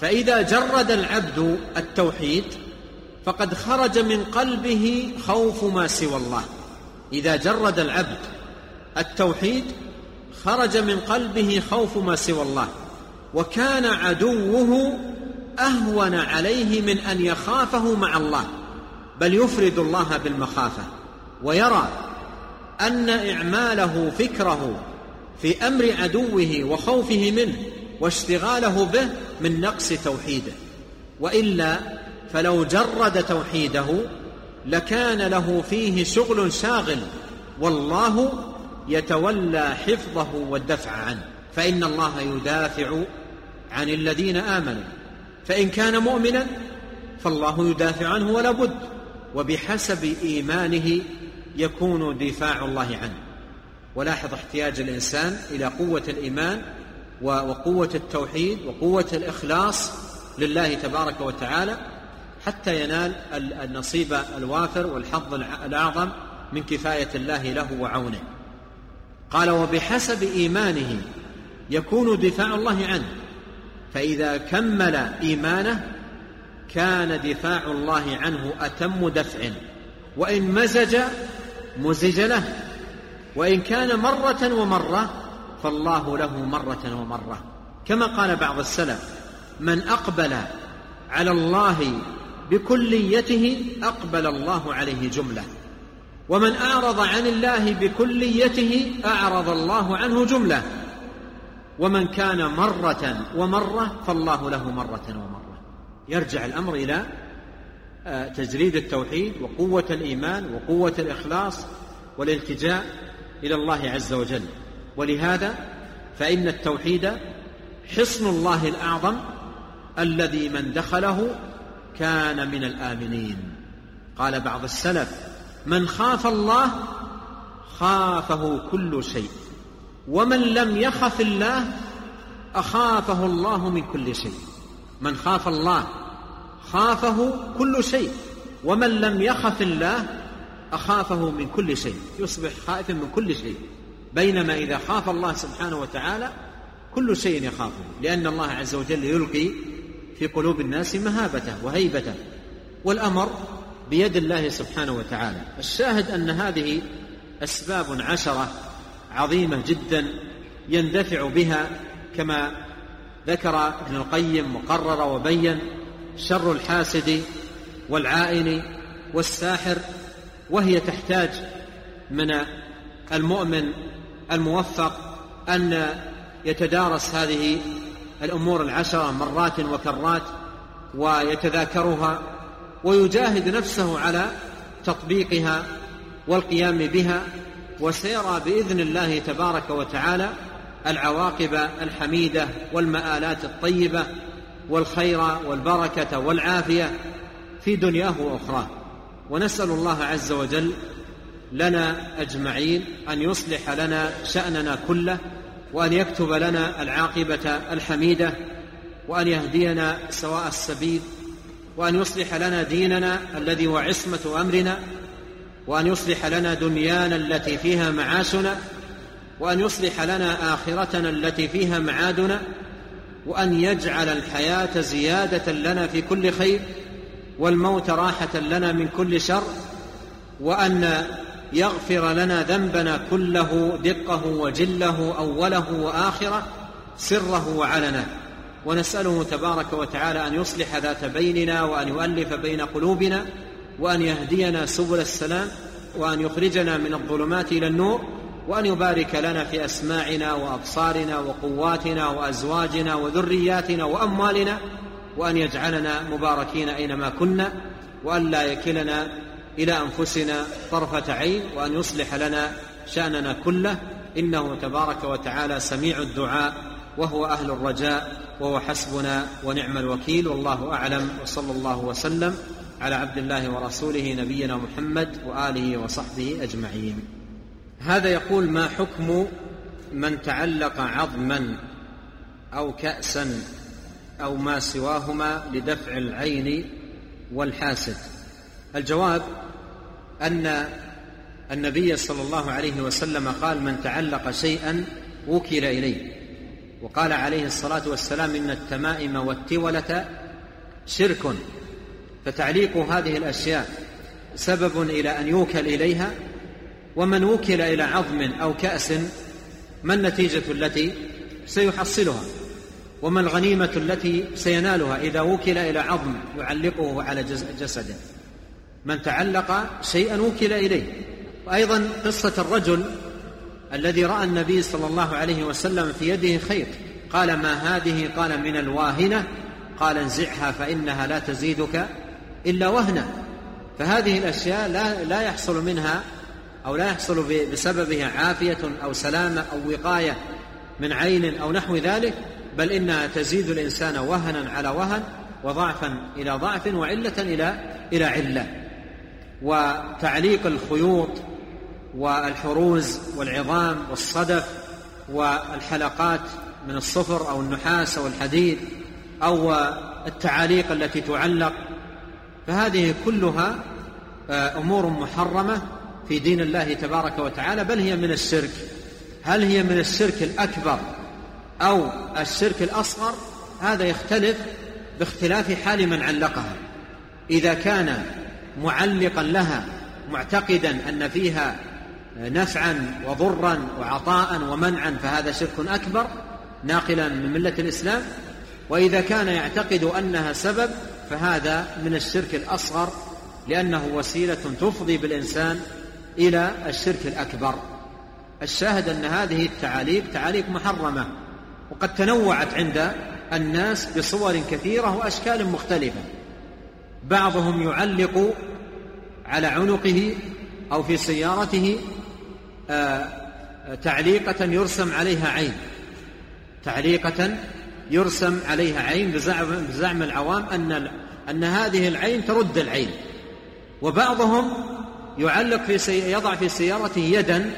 فإذا جرد العبد التوحيد فقد خرج من قلبه خوف ما سوى الله. إذا جرد العبد التوحيد خرج من قلبه خوف ما سوى الله. وكان عدوه أهون عليه من أن يخافه مع الله. بل يفرد الله بالمخافة ويرى أن إعماله فكره في أمر عدوه وخوفه منه واشتغاله به من نقص توحيده. وإلا فلو جرد توحيده لكان له فيه شغل شاغل والله يتولى حفظه والدفع عنه. فإن الله يدافع عن الذين آمنوا. فإن كان مؤمنا فالله يدافع عنه ولا بد. وبحسب إيمانه يكون دفاع الله عنه. ولاحظ احتياج الإنسان إلى قوة الإيمان وقوة التوحيد وقوة الإخلاص لله تبارك وتعالى حتى ينال النصيب الوافر والحظ الأعظم من كفاية الله له وعونه. قال وبحسب إيمانه يكون دفاع الله عنه فإذا كمل إيمانه كان دفاع الله عنه أتم دفع وإن مزج مزج له. وإن كان مرة ومرة فالله له مرة ومرة. كما قال بعض السلف من أقبل على الله بكليته أقبل الله عليه جملة. ومن أعرض عن الله بكليته أعرض الله عنه جملة. ومن كان مرة ومرة فالله له مرة ومرة. يرجع الأمر إلى تجريد التوحيد وقوة الإيمان وقوة الإخلاص والالتجاء إلى الله عز وجل. ولهذا فإن التوحيد حصن الله الأعظم الذي من دخله كان من الآمنين. قال بعض السلف من خاف الله خافه كل شيء ومن لم يخف الله أخافه الله من كل شيء. من خاف الله خافه كل شيء ومن لم يخف الله أخافه من كل شيء يصبح خائفا من كل شيء. بينما إذا خاف الله سبحانه وتعالى كل شيء يخافه لأن الله عز وجل يلقي في قلوب الناس مهابته وهيبته. والأمر بيد الله سبحانه وتعالى. الشاهد أن هذه أسباب عشرة عظيمة جدا يندفع بها كما ذكر ابن القيم وقرر وبين شر الحاسد والعائن والساحر وهي تحتاج من المؤمن الموفق أن يتدارس هذه الأمور العشرة مرات وكرات ويتذاكرها ويجاهد نفسه على تطبيقها والقيام بها وسيرى بإذن الله تبارك وتعالى العواقب الحميدة والمآلات الطيبة والخير والبركة والعافية في دنياه وأخراه. ونسأل الله عز وجل لنا أجمعين أن يصلح لنا شأننا كله وأن يكتب لنا العاقبة الحميدة وأن يهدينا سواء السبيل وأن يصلح لنا ديننا الذي هو عصمة أمرنا وأن يصلح لنا دنيانا التي فيها معاشنا وأن يصلح لنا آخرتنا التي فيها معادنا وأن يجعل الحياة زيادة لنا في كل خير والموت راحة لنا من كل شر وأن يغفر لنا ذنبنا كله دقه وجله أوله وآخره سره وعلنه. ونسأله تبارك وتعالى أن يصلح ذات بيننا وأن يؤلف بين قلوبنا وأن يهدينا سبل السلام وأن يخرجنا من الظلمات إلى النور وأن يبارك لنا في أسماعنا وأبصارنا وقواتنا وأزواجنا وذرياتنا وأموالنا وأن يجعلنا مباركين أينما كنا وأن لا يكلنا إلى أنفسنا طرفة عين وأن يصلح لنا شأننا كله. إنه تبارك وتعالى سميع الدعاء وهو أهل الرجاء وهو حسبنا ونعم الوكيل. والله أعلم. وصلى الله وسلم على عبد الله ورسوله نبينا محمد وآله وصحبه أجمعين. هذا يقول ما حكم من تعلق عظما أو كأسا أو ما سواهما لدفع العين والحاسد. الجواب أن النبي صلى الله عليه وسلم قال من تعلق شيئا وكل إليه. وقال عليه الصلاة والسلام إن التمائم والتولة شرك. فتعليق هذه الأشياء سبب إلى أن يوكل إليها ومن وكل إلى عظم أو كأس ما النتيجة التي سيحصلها؟ وما الغنيمة التي سينالها إذا وكل إلى عظم يعلقه على جسده؟ من تعلق شيئا وكل إليه. وأيضا قصة الرجل الذي رأى النبي صلى الله عليه وسلم في يده خير قال ما هذه؟ قال من الواهنة. قال انزعها فإنها لا تزيدك إلا وهنا فهذه الأشياء لا, لا يحصل منها أو لا يحصل بسببها عافية أو سلامة أو وقاية من عين أو نحو ذلك بل إنها تزيد الإنسان وهنا على وهن وضعفا إلى ضعف وعلة إلى إلى علة. وتعليق الخيوط والحروز والعظام والصدف والحلقات من الصفر أو النحاس أو الحديد أو التعاليق التي تعلق فهذه كلها آه، أمور محرمة في دين الله تبارك وتعالى بل هي من الشرك. هل هي من الشرك الأكبر أو الشرك الأصغر؟ هذا يختلف باختلاف حال من علقها. إذا كان معلقا لها معتقدا أن فيها نفعا وضرا وعطاء ومنعا فهذا شرك أكبر ناقلا من ملة الإسلام. وإذا كان يعتقد أنها سبب فهذا من الشرك الأصغر لأنه وسيلة تفضي بالإنسان إلى الشرك الأكبر. الشاهد أن هذه التعاليق تعاليق محرمة وقد تنوعت عند الناس بصور كثيرة وأشكال مختلفة. بعضهم يعلق على عنقه أو في سيارته آه، تعليقة يرسم عليها عين. تعليقة يرسم عليها عين بزعم, بزعم العوام أن أن هذه العين ترد العين. وبعضهم يعلق في سي... يضع في سيارته يدا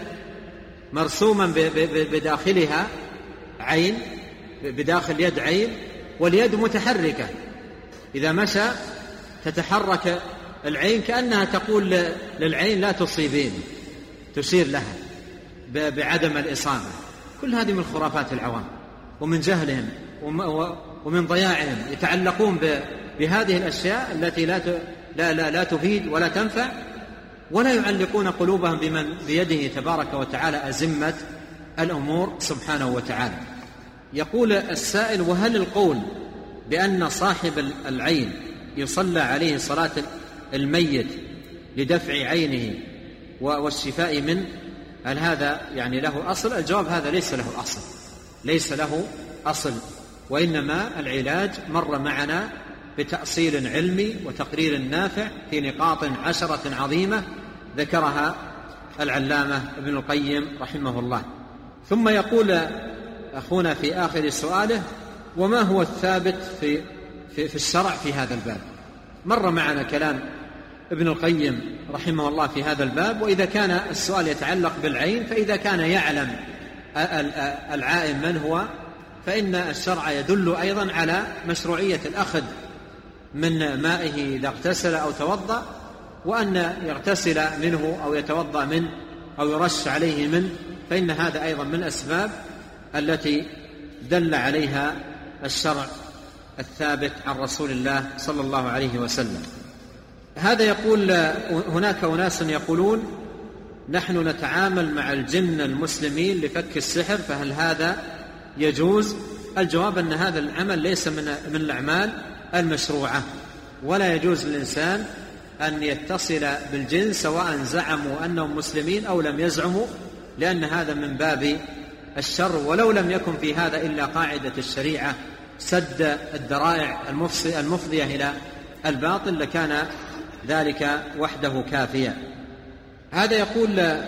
مرسوما ب... ب... بداخلها عين بداخل يد عين واليد متحركة. إذا مشى تتحرك العين كأنها تقول للعين لا تصيبيني تشير لها بعدم الإصابة. كل هذه من خرافات العوام ومن جهلهم ومن ضياعهم يتعلقون بهذه الأشياء التي لا لا لا, لا تفيد ولا تنفع ولا يعلقون قلوبهم بمن بيده تبارك وتعالى أزمة الأمور سبحانه وتعالى. يقول السائل وهل القول بأن صاحب العين يصلى عليه صلاة الميت لدفع عينه والشفاء منه؟ هل هذا يعني له أصل؟ الجواب هذا ليس له أصل ليس له أصل وإنما العلاج مر معنا بتأصيل علمي وتقرير نافع في نقاط عشرة عظيمة ذكرها العلامة ابن القيم رحمه الله. ثم يقول أخونا في آخر سؤاله وما هو الثابت في, في, في الشرع في هذا الباب؟ مر معنا كلام ابن القيم رحمه الله في هذا الباب وإذا كان السؤال يتعلق بالعين فإذا كان يعلم العائم من هو فإن الشرع يدل أيضا على مشروعية الأخذ من مائه إذا اغتسل أو توضأ وأن يغتسل منه أو يتوضأ منه أو يرش عليه منه فإن هذا أيضا من الأسباب التي دل عليها الشرع الثابت عن رسول الله صلى الله عليه وسلم. هذا يقول هناك أناس يقولون نحن نتعامل مع الجن المسلمين لفك السحر فهل هذا يجوز؟ الجواب أن هذا العمل ليس من من الأعمال. المشروعة. ولا يجوز للإنسان أن يتصل بالجن سواء زعموا أنهم مسلمين أو لم يزعموا لأن هذا من باب الشر ولو لم يكن في هذا إلا قاعدة الشريعة سد الذرائع المفضية إلى الباطل لكان ذلك وحده كافيا. هذا يقول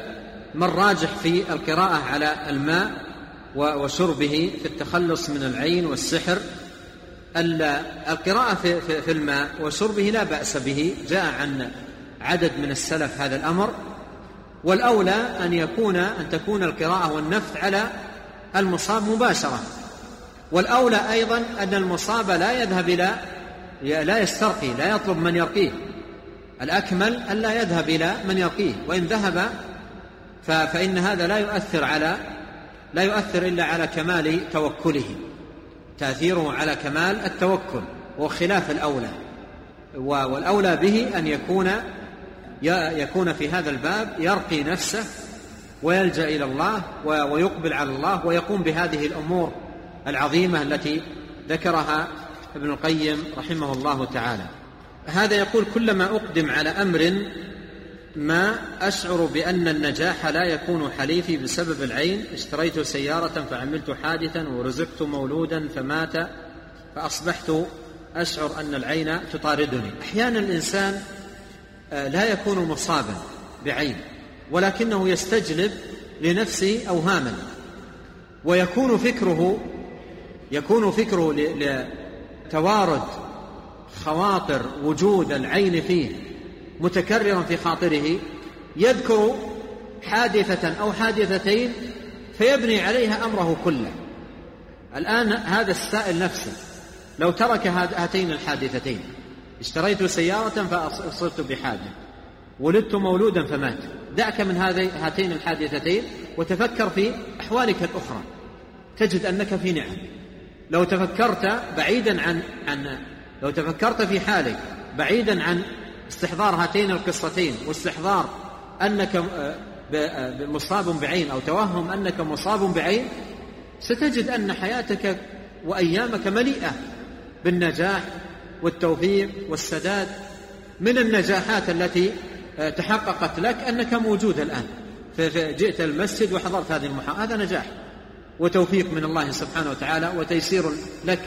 من راجح في القراءة على الماء وشربه في التخلص من العين والسحر القراءة في الماء وشربه لا بأس به جاء عن عدد من السلف هذا الأمر. والأولى أن يكون أن تكون القراءة والنفث على المصاب مباشرة. والأولى أيضا أن المصاب لا يذهب إلى لا يسترقي لا يطلب من يرقيه. الأكمل أن لا يذهب إلى من يرقيه. وإن ذهب فإن هذا لا يؤثر على لا يؤثر إلا على كمال توكله. تأثيره على كمال التوكل وخلاف الأولى. والأولى به أن يكون يكون في هذا الباب يرقي نفسه ويلجأ إلى الله ويقبل على الله ويقوم بهذه الأمور العظيمة التي ذكرها ابن القيم رحمه الله تعالى. هذا يقول كلما أقدم على أمر ما أشعر بأن النجاح لا يكون حليفي بسبب العين. اشتريت سيارة فعملت حادثا ورزقت مولودا فمات فأصبحت أشعر أن العين تطاردني. أحيانا الإنسان آه، لا يكون مصابا بعين ولكنه يستجلب لنفسه أوهاما ويكون فكره يكون فكره لتوارد خواطر وجود العين فيه. متكررا في خاطره يذكر حادثة أو حادثتين فيبني عليها أمره كله. الآن هذا السائل نفسه لو ترك هاتين الحادثتين اشتريت سيارة فأصبت بحادث ولدت مولودا فمات دعك من هاتين الحادثتين وتفكر في أحوالك الأخرى. تجد أنك في نعم. لو تفكرت بعيدا عن عن لو تفكرت في حالك بعيدا عن استحضار هاتين القصتين واستحضار أنك آه، آه، مصاب بعين أو توهم أنك مصاب بعين ستجد أن حياتك وأيامك مليئة بالنجاح والتوفيق والسداد من النجاحات التي آه، تحققت لك أنك موجود الآن. فجئت المسجد وحضرت هذه المحاضرة هذا نجاح وتوفيق من الله سبحانه وتعالى وتيسير لك.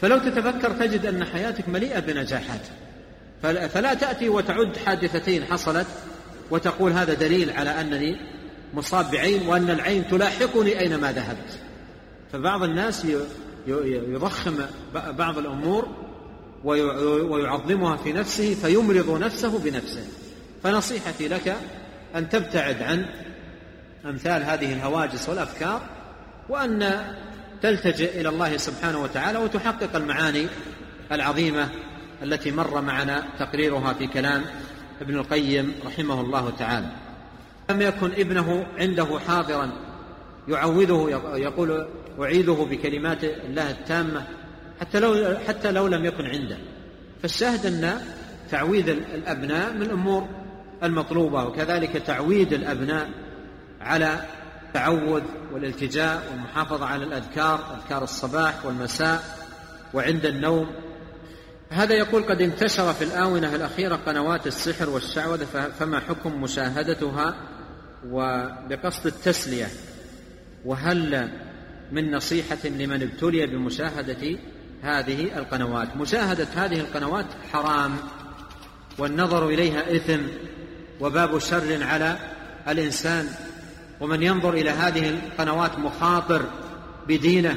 فلو تتفكر تجد أن حياتك مليئة بنجاحات. فلا تأتي وتعد حادثتين حصلت وتقول هذا دليل على أنني مصاب بعين وأن العين تلاحقني أينما ذهبت. فبعض الناس يضخم بعض الأمور ويعظمها في نفسه فيمرض نفسه بنفسه. فنصيحتي لك أن تبتعد عن أمثال هذه الهواجس والأفكار وأن تلتجئ إلى الله سبحانه وتعالى وتحقق المعاني العظيمة التي مر معنا تقريرها في كلام ابن القيم رحمه الله تعالى. لم يكن ابنه عنده حاضرا يعوذه يقول أعيذه بكلمات الله التامة حتى لو حتى لو لم يكن عنده. فالشاهد أن تعويذ الأبناء من الأمور المطلوبة وكذلك تعويد الأبناء على التعوذ والالتجاء والمحافظة على الأذكار أذكار الصباح والمساء وعند النوم هذا يقول قد انتشر في الآونة الأخيرة قنوات السحر والشعوذة فما حكم مشاهدتها؟ وبقصد التسلية وهل من نصيحة لمن ابتلي بمشاهدة هذه القنوات؟ مشاهدة هذه القنوات حرام والنظر إليها إثم وباب شر على الإنسان ومن ينظر إلى هذه القنوات مخاطر بدينه.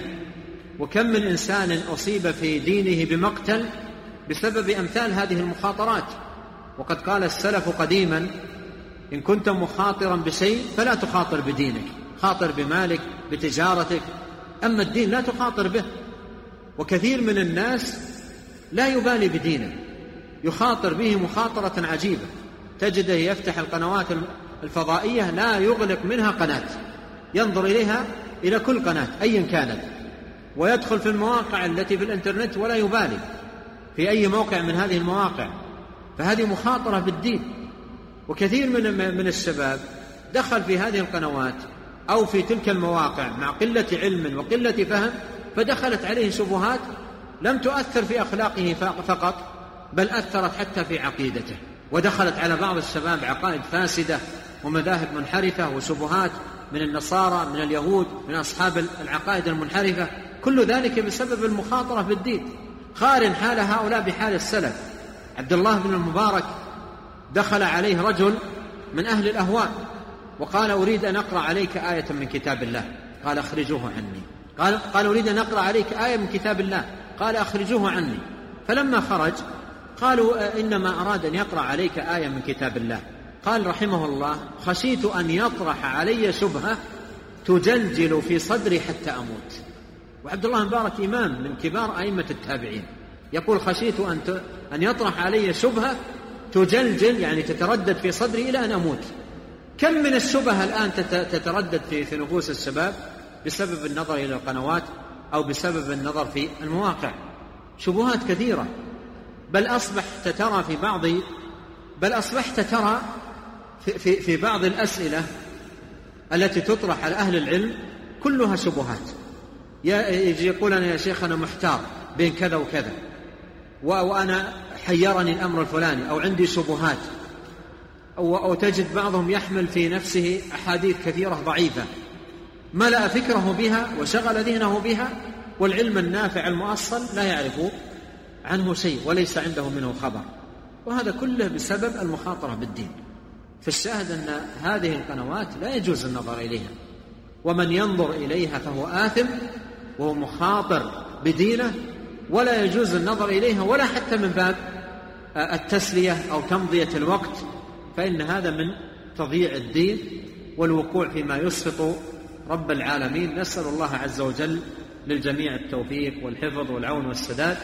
وكم من إنسان أصيب في دينه بمقتل بسبب أمثال هذه المخاطرات. وقد قال السلف قديما إن كنت مخاطرا بشيء فلا تخاطر بدينك خاطر بمالك بتجارتك. أما الدين لا تخاطر به. وكثير من الناس لا يبالي بدينه يخاطر به مخاطرة عجيبة. تجده يفتح القنوات الفضائية لا يغلق منها قناة. ينظر إليها إلى كل قناة أيا كانت. ويدخل في المواقع التي في الإنترنت ولا يبالي. في أي موقع من هذه المواقع. فهذه مخاطرة بالدين. وكثير من من الشباب دخل في هذه القنوات أو في تلك المواقع مع قلة علم وقلة فهم فدخلت عليه شبهات لم تؤثر في أخلاقه فقط بل أثرت حتى في عقيدته. ودخلت على بعض الشباب عقائد فاسدة ومذاهب منحرفة وشبهات من النصارى من اليهود من أصحاب العقائد المنحرفة. كل ذلك بسبب المخاطرة بالدين قارن حال هؤلاء بحال السلف. عبد الله بن المبارك دخل عليه رجل من أهل الأهواء وقال أريد أن أقرأ عليك آية من كتاب الله. قال أخرجوه عني. قال, قال أريد أن أقرأ عليك آية من كتاب الله. قال أخرجوه عني. فلما خرج قالوا إنما أراد أن يقرأ عليك آية من كتاب الله. قال رحمه الله خشيت أن يطرح علي شبهة تجلجل في صدري حتى أموت. وعبد الله مبارك إمام من كبار أئمة التابعين. يقول خشيت أن أن يطرح علي شبهة تجلجل يعني تتردد في صدري إلى أن أموت. كم من الشبهة الآن تتردد في في نفوس الشباب بسبب النظر إلى القنوات أو بسبب النظر في المواقع؟ شبهات كثيرة. بل أصبحت ترى في بعض بل أصبحت ترى في, في, في بعض الأسئلة التي تطرح على أهل العلم كلها شبهات. يجي يقول أنا يا شيخ أنا محتار بين كذا وكذا. وأنا حيرني الأمر الفلاني أو عندي شبهات. أو, أو تجد بعضهم يحمل في نفسه أحاديث كثيرة ضعيفة. ملأ فكره بها وشغل ذهنه بها والعلم النافع المؤصل لا يعرف عنه شيء وليس عنده منه خبر. وهذا كله بسبب المخاطرة بالدين. فالشاهد أن هذه القنوات لا يجوز النظر إليها. ومن ينظر إليها فهو آثم وهو مخاطر بدينه ولا يجوز النظر إليها ولا حتى من باب التسلية أو تمضية الوقت فإن هذا من تضييع الدين والوقوع فيما يسخط رب العالمين. نسأل الله عز وجل للجميع التوفيق والحفظ والعون والسداد.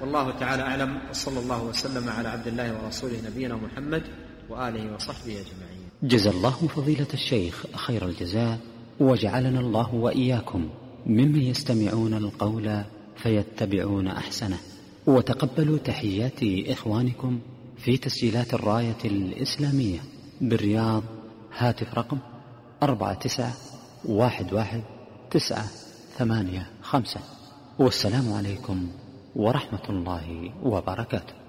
والله تعالى أعلم. وصلى الله وسلم على عبد الله ورسوله نبينا محمد وآله وصحبه أجمعين. جزى الله فضيلة الشيخ خير الجزاء وجعلنا الله وإياكم ممن يستمعون القول فيتبعون أحسنه. وتقبلوا تحيات إخوانكم في تسجيلات الراية الإسلامية بالرياض. هاتف رقم أربعة تسعة واحد واحد تسعة ثمانية خمسة. والسلام عليكم ورحمة الله وبركاته.